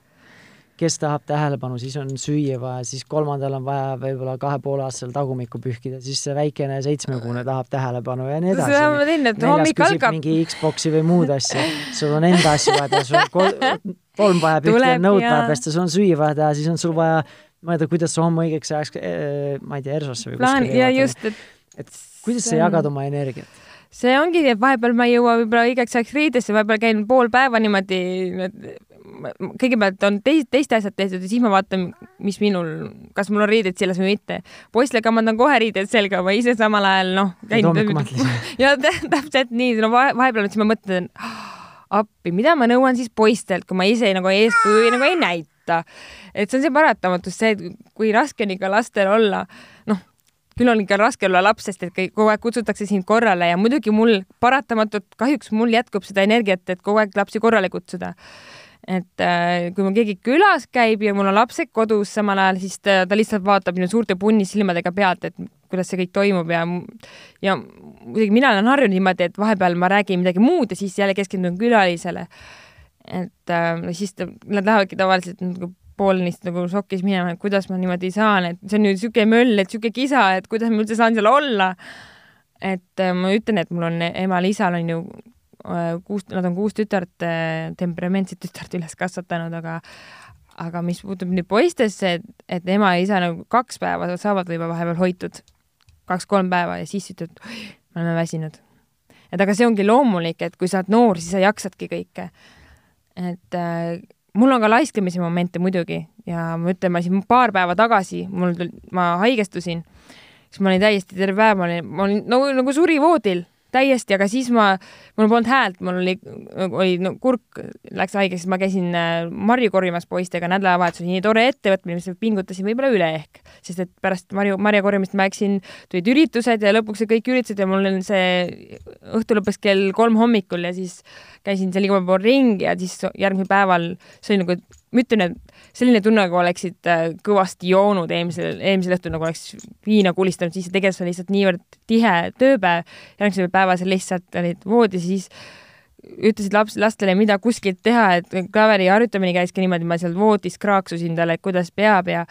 kes tahab tähelepanu, siis on süüa vaja, siis kolmandal on vaja võib-olla kahe poole aastasel tagumikku pühkida, siis see väikene seitsmekuune tahab tähelepanu ja nii edasi. seda ma teen, et hommik algab. mingi Xbox'i või muud asja, sul on enda asju vaja teha, sul on kol-, kolm vaja pühkida, nõud vaja pesta, sul on süüa vaja teha, siis on sul vaja mõelda, kuidas sa homme õigeks ajaks, eh, ma ei tea, ERSO-sse või kuskile ja just, et et kuidas sa jagad oma energiat? See ongi, et vahepeal ma ei jõua võib-olla õigeks ajaks riidesse, vahepeal käin pool päeva niimoodi, kõigepealt on teist, teiste asjad tehtud ja siis ma vaatan, mis minul, kas mul on riided seljas või mitte. poistele kammandan kohe riided selga, ma ise samal ajal noh, käin. [laughs] ja täpselt nii, no vahepeal siis ma mõtlen, appi, mida ma nõuan siis poistelt, kui ma ise nagu eeskuju nagu ei näita. et see on see paratamatus, see, kui raske on ikka lastel olla, noh küll on ikka raske olla laps, sest et kogu aeg kutsutakse sind korrale ja muidugi mul paratamatult kahjuks mul jätkub seda energiat, et kogu aeg lapsi korrale kutsuda. et äh, kui mul keegi külas käib ja mul on lapsed kodus samal ajal, siis ta, ta lihtsalt vaatab minu suurte punnisilmadega pealt, et kuidas see kõik toimub ja ja muidugi mina olen harjunud niimoodi, et vahepeal ma räägin midagi muud ja siis jälle keskendun külalisele. et äh, siis ta, nad lähevadki tavaliselt nagu pool neist nagu šokis minema, et kuidas ma niimoodi saan, et see on ju niisugune möll, et niisugune kisa, et kuidas ma üldse saan seal olla. et äh, ma ütlen, et mul on emal-isal on ju äh, kuus, nad on kuus tütart, äh, temperamentset tütart üles kasvatanud, aga aga mis puutub nüüd poistesse, et, et ema ja isa nagu kaks päeva saavad võib-olla vahepeal hoitud, kaks-kolm päeva ja siis ütlevad, me oleme väsinud. et aga see ongi loomulik, et kui sa oled noor, siis sa jaksadki kõike. et äh, mul on ka laisklemise momente muidugi ja ma ütlen, ma siin paar päeva tagasi, mul, ma haigestusin, siis ma olin täiesti terve päev, ma olin, ma olin nagu, nagu surivoodil täiesti, aga siis ma, mul polnud häält, mul oli, oli no kurk läks haigeks, siis ma käisin äh, marju korjamas poistega nädalavahetusel, nii tore ettevõtmine, mis pingutasin võib-olla üle ehk, sest et pärast marju, marja korjamist ma läksin, tulid üritused ja lõpuks kõik üritused ja mul see õhtu lõppes kell kolm hommikul ja siis käisin seal igal pool ringi ja siis järgmisel päeval see oli nagu, ma ütlen, et selline tunne, nagu oleksid äh, kõvasti joonud eelmisel, eelmisel õhtul, nagu oleks viina kulistanud, siis tegelikult see oli lihtsalt niivõrd tihe tööpäev. järgmisel päeval sa lihtsalt olid voodis, siis ütlesid laps, lastele, mida kuskilt teha, et klaveri harjutamine käis ka niimoodi, ma seal voodis kraaksusin talle, et kuidas peab ja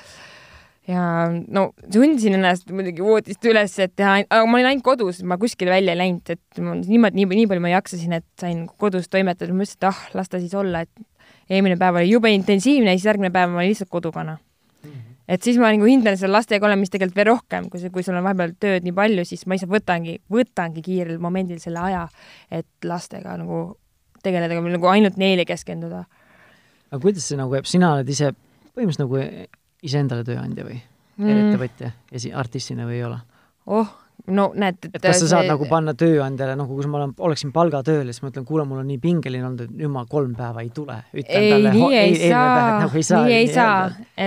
ja no sundisin ennast muidugi voodist üles, et teha, aga ma olin ainult kodus, ma kuskile välja ei läinud, et ma niimoodi, nii, nii palju ma jaksasin, et sain kodus toimetada, ma ütlesin, et ah, las ta siis olla, et eelmine päev oli jube intensiivne ja siis järgmine päev ma olin lihtsalt kodukana mm. -hmm. et siis ma nagu hindan seda lastega olemist tegelikult veel rohkem, kui see, kui sul on vahepeal tööd nii palju, siis ma lihtsalt võtangi, võtangi kiirel momendil selle aja, et lastega nagu tegeleda, nagu ainult neile keskenduda. aga kuidas see nagu jääb, sina oled ise põhimõtteliselt nagu iseendale tööandja või mm. ettevõtja esi-, artistina või ei ole? oh, no näed, et kas sa see... saad nagu panna tööandjale, noh, kui ma olen, oleksin palgatööl ja siis ma ütlen, kuule, mul on nii pingeline olnud, et nüüd ma kolm päeva ei tule. ei, nii ei, ei saa, nagu ei saa, nii ei saa,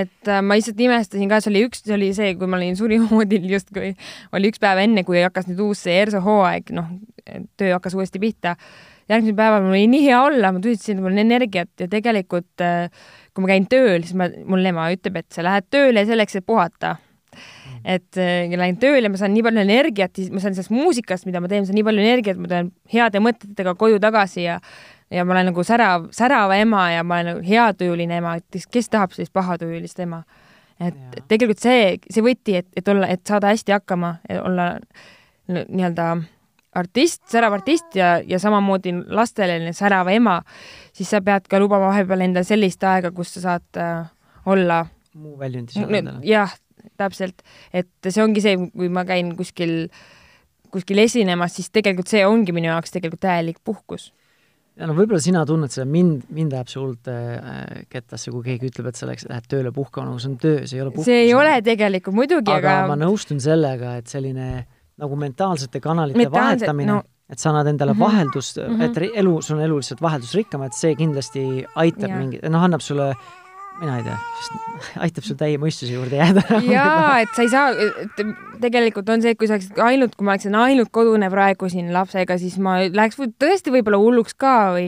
et äh, ma lihtsalt imestasin ka, see oli üks, see oli see, kui ma olin surivoodil justkui, oli üks päev enne, kui hakkas nüüd uus see ERSO hooaeg, noh, töö hakkas uuesti pihta. järgmisel päeval mul oli nii hea olla, ma tundsin, mul on energiat ja tegelikult äh, kui ma käin tööl, siis ma, mul ema ütleb, et sa lähed tööle selleks, et puhata. Et äh, lähen tööle, ma saan nii palju energiat, ma saan sellest muusikast, mida ma teen, ma saan nii palju energiat, ma tulen heade mõtetega koju tagasi ja ja ma olen nagu särav, särava ema ja ma olen nagu heatujuline ema, et kes, tahab sellist pahatujulist ema. et Jaa. tegelikult see, see võti, et, et olla, et saada hästi hakkama, olla nii-öelda artist, särav artist ja, ja samamoodi lastele särav ema, siis sa pead ka lubama vahepeal endale sellist aega, kus sa saad äh, olla muu väljundis jah, täpselt, et see ongi see, kui ma käin kuskil, kuskil esinemas, siis tegelikult see ongi minu jaoks tegelikult täielik puhkus ja no võib-olla sina tunned seda, mind, mind ajab see hullult äh, kettasse, kui keegi ütleb, et sa läks, lähed tööle puhkama, nagu see on töö, see ei ole puhkus. see ei ole tegelikult muidugi, aga, aga, ma nõustun sellega, et selline nagu mentaalsete kanalite Mentaalsed- vahetamine no- et sa annad endale mm Mhm. -hmm. vaheldust mm, Mhm. -hmm. et ri- elu, sul on elu lihtsalt vaheldusrikkam, et see kindlasti aitab mingi, noh, annab sulle, mina ei tea, [laughs] aitab sul täie mõistuse juurde jääda. [laughs] jaa, et sa ei saa, et tegelikult on see, et kui sa oleksid ainult, kui ma oleksin ainult kodune praegu siin lapsega, siis ma läheks tõesti võib-olla hulluks ka või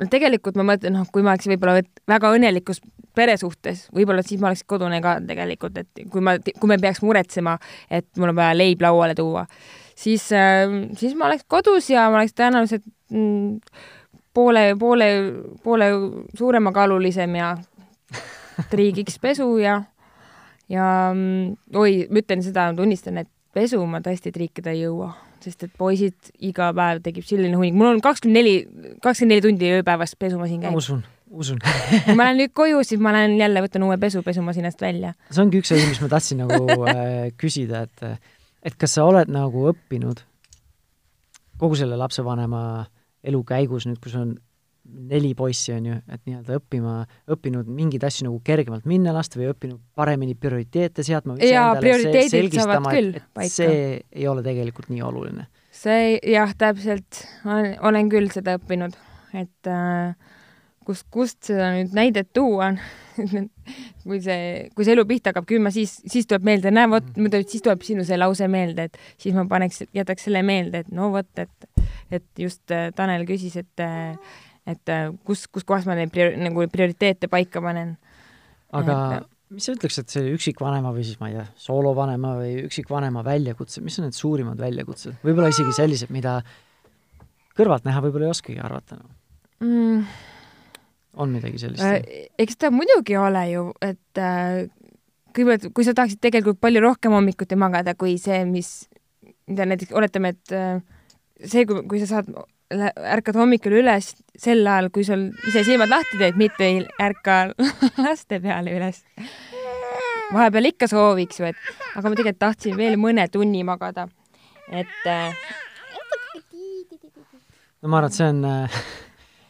no tegelikult ma mõtlen, noh, kui ma oleks võib-olla väga õnnelikus peresuhtes, võib-olla siis ma oleks kodune ka tegelikult, et kui ma, kui me peaks muretsema, et mul on vaja leib lauale tuua, siis, siis ma oleks kodus ja ma oleks tõenäoliselt mm, poole, poole, poole suuremakaalulisem ja triigiks pesu ja, ja mm, oi, ma ütlen seda, tunnistan, et pesu ma tõesti triikida ei jõua, sest et poisid iga päev tekib selline hunnik, mul on kakskümmend neli, kakskümmend neli tundi ööpäevas pesumasin ma käib. usun, usun. kui ma lähen nüüd koju, siis ma lähen jälle võtan uue pesu pesumasinast välja. see ongi üks asi, mis ma tahtsin nagu äh, küsida, et et kas sa oled nagu õppinud kogu selle lapsevanema elu käigus nüüd, kui sul on neli poissi, on ju, et nii-öelda õppima, õppinud mingeid asju nagu kergemalt minna lasta või õppinud paremini prioriteete seadma Jaa, prioriteedid saavad küll paika. see ei ole tegelikult nii oluline. see jah, täpselt, olen küll seda õppinud, et äh, kust, kust seda nüüd näidet tuua [laughs] kui see, kui see elu pihta hakkab küünma, siis, siis tuleb meelde, näe vot, muidu siis tuleb sinu see lause meelde, et siis ma paneks, jätaks selle meelde, et no vot, et, et just äh, Tanel küsis, et, et äh, kus, kus kohas ma neid prior, nagu prioriteete paika panen. aga Et- mis sa ütleks, et see üksikvanema või siis ma ei tea, soolovanema või üksikvanema väljakutsed, mis on need suurimad väljakutsed? võib-olla isegi sellised, mida kõrvaltnäha võib-olla ei oskagi arvata no.. Mm. on midagi sellist Äh, äh,? eks ta muidugi ole ju, et äh, kõigepealt, kui sa tahaksid tegelikult palju rohkem hommikuti magada kui see, mis, mida näiteks oletame, et äh, see, kui, kui sa saad, ärkad hommikul üles sel ajal, kui sul ise silmad lahti teed, mitte ei ärka [laughs] laste peale üles. vahepeal ikka sooviks ju, et aga ma tegelikult tahtsin veel mõne tunni magada. et äh, no ma arvan, et see on äh,,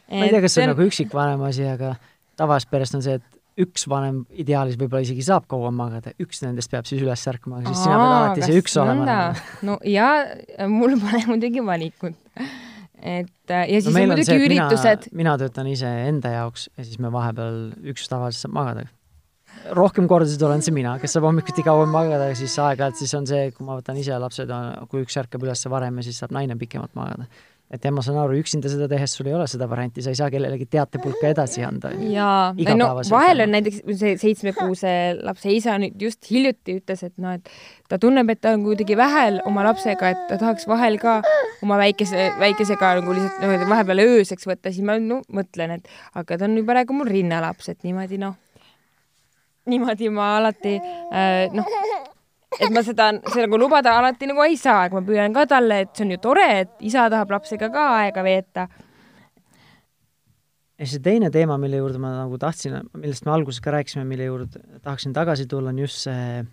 ma ei tea, kas see on nagu üksikvanema asi, aga tavalises peres on see, et üks vanem ideaalis võib-olla isegi saab kauem magada, üks nendest peab siis üles ärkama, aga siis sina pead alati see üks olema. no ja mul pole muidugi valikut. Et äh, ja siis no on meil on muidugi see, üritused,, mina töötan ise enda jaoks ja siis me vahepeal üks tavaliselt saab magada. rohkem kordasid olen see mina, kes saab hommikuti kauem magada siis aeg-ajalt siis on see, kui ma võtan ise lapsed, kui üks ärkab üles varem ja siis saab naine pikemalt magada. et jah, ma saan aru, üksinda seda tehes sul ei ole seda varianti, sa ei saa kellelegi teatepulka edasi anda. jaa, no vahel on. on näiteks see seitsmekuuse lapse isa nüüd just hiljuti ütles, et noh, et ta tunneb, et ta on kuidagi vähel oma lapsega, et ta tahaks vahel ka oma väikese, väikesega nagu lihtsalt noh, vahepeal ööseks võtta, siis ma no, mõtlen, et aga ta on ju praegu mul rinnalaps, et niimoodi noh, niimoodi ma alati äh, noh, et ma seda, seda nagu lubada alati nagu ei saa, aga ma püüan ka talle, et see on ju tore, et isa tahab lapsega ka aega veeta ja see teine teema, mille juurde ma nagu tahtsin, millest me alguses ka rääkisime, mille juurde tahaksin tagasi tulla, on just see,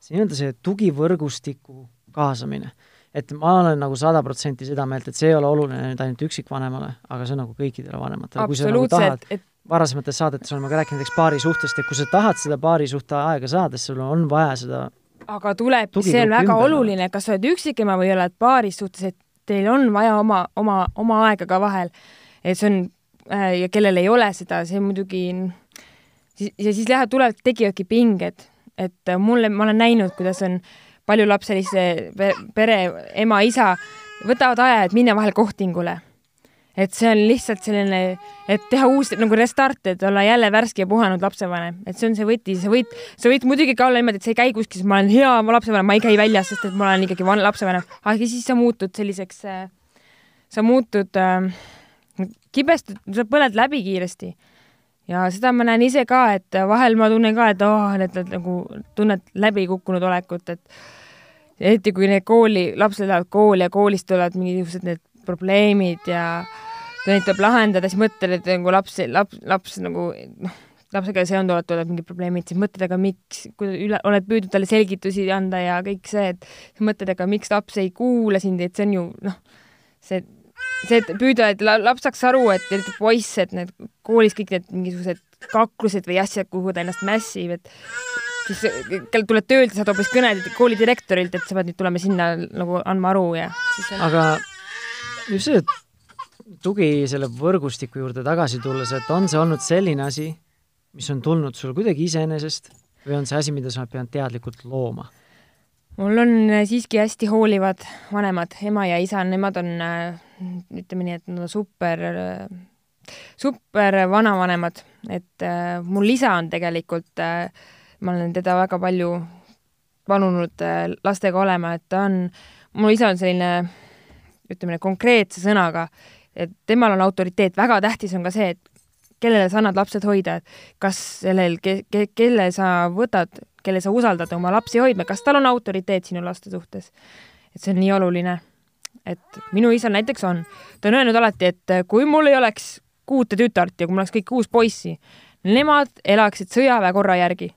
see nii-öelda see tugivõrgustiku kaasamine. Et ma olen nagu sada protsenti seda meelt, et see ei ole oluline nüüd ainult üksikvanemale, aga see on nagu kõikidele vanematele, kui sa nagu tahad et varasemates saadetes oleme ka rääkinud näiteks paarisuhtest, et kui sa tahad seda paarisuhte aega saada, siis sul on vaja seda aga tuleb, see on väga ümber, oluline, kas sa oled üksikema või oled paaris suhtes, et teil on vaja oma, oma, oma aega ka vahel. et see on äh, ja kellel ei ole seda, see muidugi ja siis lähevad, tulevad, tekivadki pinged, et äh, mulle, ma olen näinud, kuidas on paljulapselise pe- pere ema-isa võtavad aja, et minna vahel kohtingule. Et see on lihtsalt selline, et teha uus nagu restart, et olla jälle värske ja puhanud lapsevanem, et see on see võti, sa võid, sa võid muidugi ka olla niimoodi, et sa ei käi kuskil, ma olen hea lapsevanem, ma ei käi väljas, sest et ma olen ikkagi van lapsevanem, aga siis sa muutud selliseks, sa muutud äh, kibestud, sa põled läbi kiiresti. Ja seda ma näen ise ka, et vahel ma tunnen ka, et oh, et, et nagu tunned läbikukkunud olekut, et eriti kui need kooli, lapsed lähevad kooli ja koolist tulevad mingisugused need probleemid ja neid tuleb lahendada, siis mõtled, et nagu laps, laps, laps nagu noh, lapsega seonduvalt tulevad mingid probleemid, siis mõtled, aga miks, kui üle, oled püüdnud talle selgitusi anda ja kõik see, et mõtled, aga miks laps ei kuula sind, et see on ju noh, see, see, et püüda, et laps saaks aru, et eriti poiss, et need koolis kõik need mingisugused kaklused või asjad, kuhu ta ennast mässib, et siis tuled töölt saad hoopis kõned kooli direktorilt, et sa pead nüüd tulema sinna nagu andma aru ja siis on... aga just see, et tugi selle võrgustiku juurde tagasi tulles, et on see olnud selline asi, mis on tulnud sul kuidagi iseenesest või on see asi, mida sa pead teadlikult looma? Mul on äh, siiski hästi hoolivad vanemad, ema ja isa, nemad on, äh, ütleme nii, et nad on super, äh, super vanavanemad, et äh, mul isa on tegelikult äh,, ma olen teda väga palju palunud äh, lastega olema, et ta on, mul isa on selline, ütleme, konkreetse sõnaga, et temal on autoriteet, väga tähtis on ka see, et kellele sa annad lapsed hoida, et kas sellel ke,, ke, kelle sa võtad, kelle sa usaldad oma lapsi hoidma, kas tal on autoriteet sinu laste suhtes. et see on nii oluline. et minu isal näiteks on, ta on öelnud alati, et kui mul ei oleks kuute tütart ja kui mul oleks kõik kuus poissi, nemad elaksid sõjaväekorra järgi.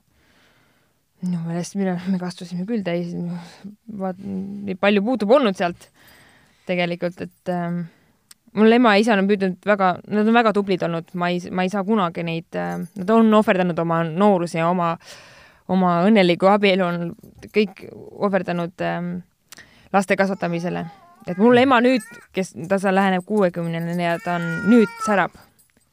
minu meelest, mille me kasvasime küll täis, vaat nii palju puudu polnud sealt tegelikult, et ähm, mul ema ja isa on püüdnud väga, nad on väga tublid olnud, ma ei, ma ei saa kunagi neid, äh, nad on ohverdanud oma nooruse ja oma, oma õnneliku abielu on kõik ohverdanud ähm, laste kasvatamisele. et mul ema nüüd, kes, ta seal läheneb kuuekümnele ja ta on, nüüd särab.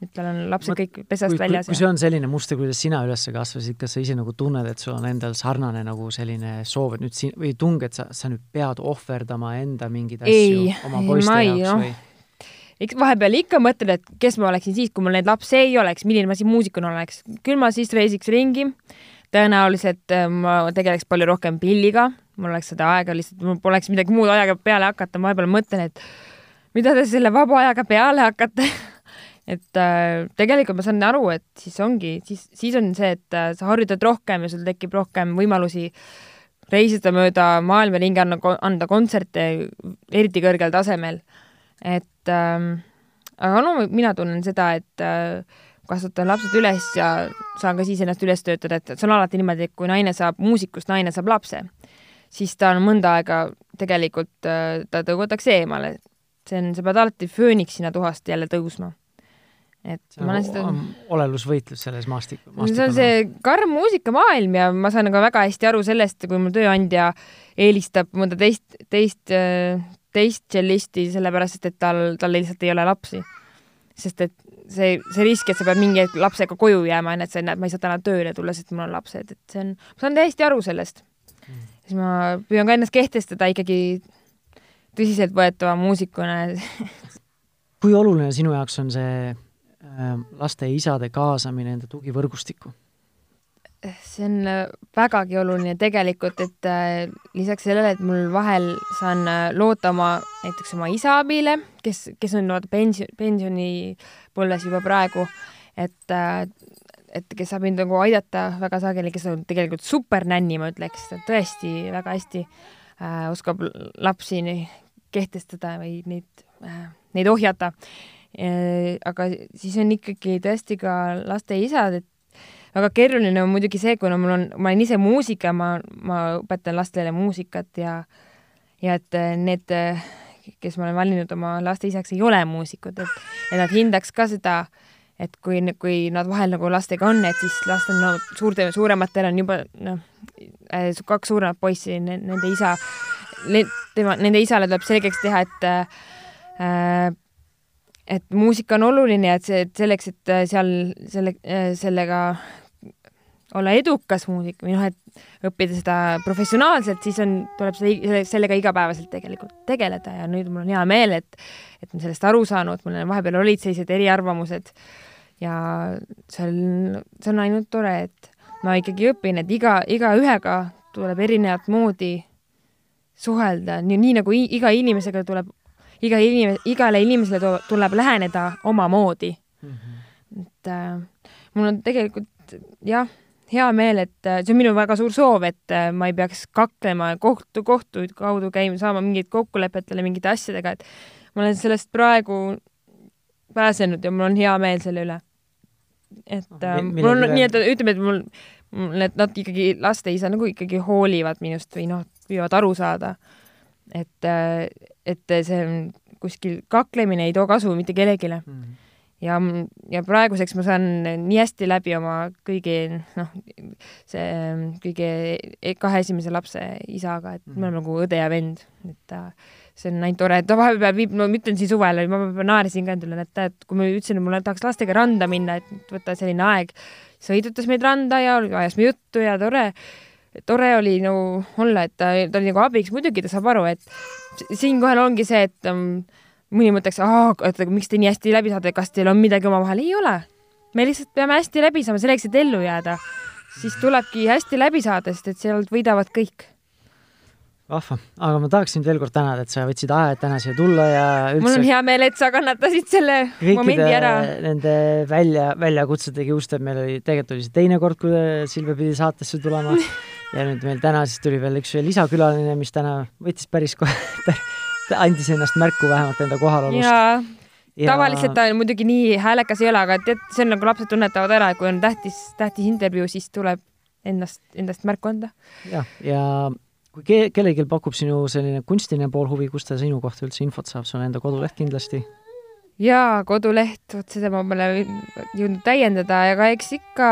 nüüd tal on lapsed kõik pesast kui, väljas. kui see on selline muster, kuidas sina üles kasvasid, kas sa ise nagu tunned, et sul on endal sarnane nagu selline soov, et nüüd siin, või tung, et sa, sa nüüd pead ohverdama enda mingeid asju Ei, oma poiste ei, jaoks noh. või? Eks vahepeal ikka mõtled, et kes ma oleksin siis, kui mul neid lapsi ei oleks, milline ma siis muusikuna oleks. küll ma siis reisiks ringi, tõenäoliselt äh, ma tegeleks palju rohkem pilliga, mul oleks seda aega lihtsalt, mul poleks midagi muud ajaga peale hakata, ma vahepeal mõtlen, et mida te selle vaba ajaga peale hakkate [laughs] et äh, tegelikult ma saan aru, et siis ongi, siis, siis on see, et äh, sa harjutad rohkem ja sul tekib rohkem võimalusi reisida mööda maailma ringi, anda, anda kontserte eriti kõrgel tasemel. Et ähm, aga no mina tunnen seda, et äh, kasvatan lapsed üles ja saan ka siis ennast üles töötada, et see on alati niimoodi, et kui naine saab muusikust, naine saab lapse, siis ta on mõnda aega tegelikult, ta tõugatakse eemale. see on, sa pead alati fööniksina tuhast jälle tõusma. et see ma olen on seda olelusvõitlus selles maastik-, see maastikul. on see karm muusikamaailm ja ma saan ka väga hästi aru sellest, kui mu tööandja eelistab mõnda teist, teist, teist tšellisti, sellepärast et tal, tal lihtsalt ei ole lapsi. sest et see, see risk, et sa pead mingi hetk lapsega koju jääma, on, et sa näed, ma ei saa täna tööle tulla, sest mul on lapsed, et see on, ma saan täiesti aru sellest. siis ma püüan ka ennast kehtestada ikkagi tõsiseltvõetava muusikuna kui oluline sinu jaoks on see äh, laste ja isade kaasamine enda tugivõrgustikku? See on äh, vägagi oluline tegelikult, et äh, lisaks sellele, et mul vahel saan äh, loota oma, näiteks oma isa abile, kes, kes on vaata pension, pensionipõlves juba praegu, et et kes saab mind nagu aidata väga sageli, kes on tegelikult supernänni, ma ütleks, tõesti väga hästi äh, oskab lapsi kehtestada või neid äh,, neid ohjata. Aga siis on ikkagi tõesti ka laste isad, et väga keeruline on muidugi see, kuna mul on, ma olen ise muusik ja ma, ma õpetan lastele muusikat ja ja et äh, need, äh, kes ma olen valinud oma laste isaks, ei ole muusikud, et, et nad hindaks ka seda, et kui, kui nad vahel nagu lastega on, et siis lastel no suurte, suurematel on juba noh, kaks suuremat poissi, nende isa, tema, nende isale tuleb selgeks teha, et äh, et muusika on oluline ja et see, et selleks, et seal selle, sellega olla edukas muusik või noh, et õppida seda professionaalselt, siis on, tuleb selle, sellega igapäevaselt tegelikult tegeleda ja nüüd mul on hea meel, et et ma sellest aru saanud, mul vahepeal olid sellised eriarvamused ja see on, see on ainult tore, et ma ikkagi õpin, et iga, igaühega tuleb erinevat moodi suhelda, nii, nii nagu iga inimesega tuleb iga inimene, igale inimesele tuleb läheneda omamoodi mm. -hmm. et äh, mul on tegelikult jah, hea meel, et äh, see on minu väga suur soov, et äh, ma ei peaks kaklema kohtu, kohtu kaudu käima, saama mingit kokkulepetele mingite asjadega, et ma olen sellest praegu pääsenud ja mul on hea meel selle üle. et äh, mul on nii, et ütleme, et mul, mul, et nad ikkagi, laste isa nagu ikkagi hoolivad minust või noh, püüavad aru saada. et, et see on kuskil kaklemine ei too kasu mitte kellelegi mm. -hmm ja, ja praeguseks ma saan nii hästi läbi oma kõigi, noh, see kõige e-, kahe esimese lapse isaga, et me oleme nagu õde ja vend, et see on ainult tore, et ta vahepeal viib, no ma ütlen siin suvel, ma naersin ka endale, et, et kui ma ütlesin, et mulle tahaks lastega randa minna, et võtta selline aeg, sõidutas meid randa ja ajasime juttu ja tore, tore oli nagu olla, et ta, ta oli nagu abiks, muidugi ta saab aru, et siinkohal ongi see, et um, mõni mõtleks, et miks te nii hästi läbi saate, kas teil on midagi omavahel, ei ole. me lihtsalt peame hästi läbi saama selleks, et ellu jääda. siis tulebki hästi läbi saada, sest et sealt võidavad kõik. vahva, aga ma tahaks sind veel kord tänada, et sa võtsid et täna siia tulla ja üldse mul on hea meel, et sa kannatasid selle momendi ära. Nende välja, väljakutsete kiuste, meil oli, tegelikult oli see teine kord, kui Silvia pidi saatesse tulema [laughs] ja nüüd meil täna siis tuli veel üks lisakülaline, mis täna võttis päris kohe [laughs] andis ennast märku vähemalt enda kohalolust. jaa ja... tavaliselt ta muidugi nii häälekas ei ole, aga tead, see on nagu lapsed tunnetavad ära, et kui on tähtis, tähtis intervjuu, siis tuleb ennast, endast märku anda. jah, ja kui ke kellelgi pakub sinu selline kunstiline pool huvi, kust ta sinu kohta üldse infot saab, sul on enda koduleht kindlasti? jaa, koduleht, vot seda ma pole jõudnud täiendada, aga eks ikka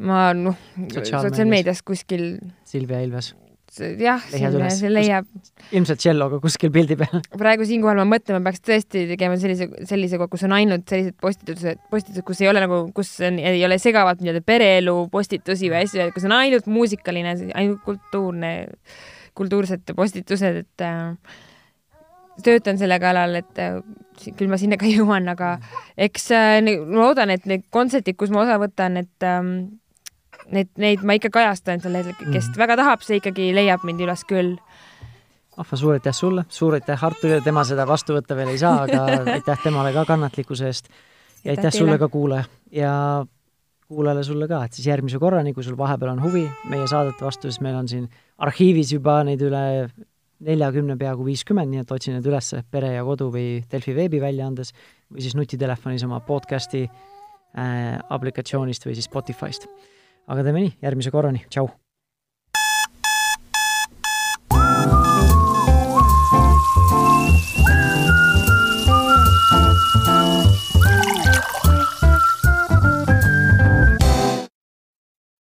ma noh, sotsiaalmeedias kuskil Silvia Ilves jah, see, leiab. ilmselt tšelloga kuskil pildi peal. [laughs] praegu siinkohal ma mõtlen, ma peaks tõesti tegema sellise, sellise koha, kus on ainult sellised postitused, postitused, kus ei ole nagu, kus on, ei ole segavalt nii-öelda pereelu postitusi või asju, kus on ainult muusikaline, ainult kultuurne, kultuursed postitused, et äh, töötan selle kallal, et äh, küll ma sinna ka jõuan, aga eks äh, loodan, et need kontserdid, kus ma osa võtan, et ähm, neid, neid ma ikka kajastan sel hetkel, kes mm. väga tahab, see ikkagi leiab mind üles küll. ahva, suur aitäh sulle, suur aitäh Arturile, tema seda vastu võtta veel ei saa, aga [laughs] aitäh temale ka kannatlikkuse eest. ja aitäh sulle ka, kuulaja. ja kuulajale sulle ka, et siis järgmise korrani, kui sul vahepeal on huvi meie saadete vastu, siis meil on siin arhiivis juba neid üle neljakümne, peaaegu viiskümmend, nii et otsi need üles Pere ja Kodu või Delfi veebiväljaandes või siis nutitelefonis oma podcasti äh, aplikatsioonist või siis Spotify'st aga teeme nii, järgmise korrani, tšau!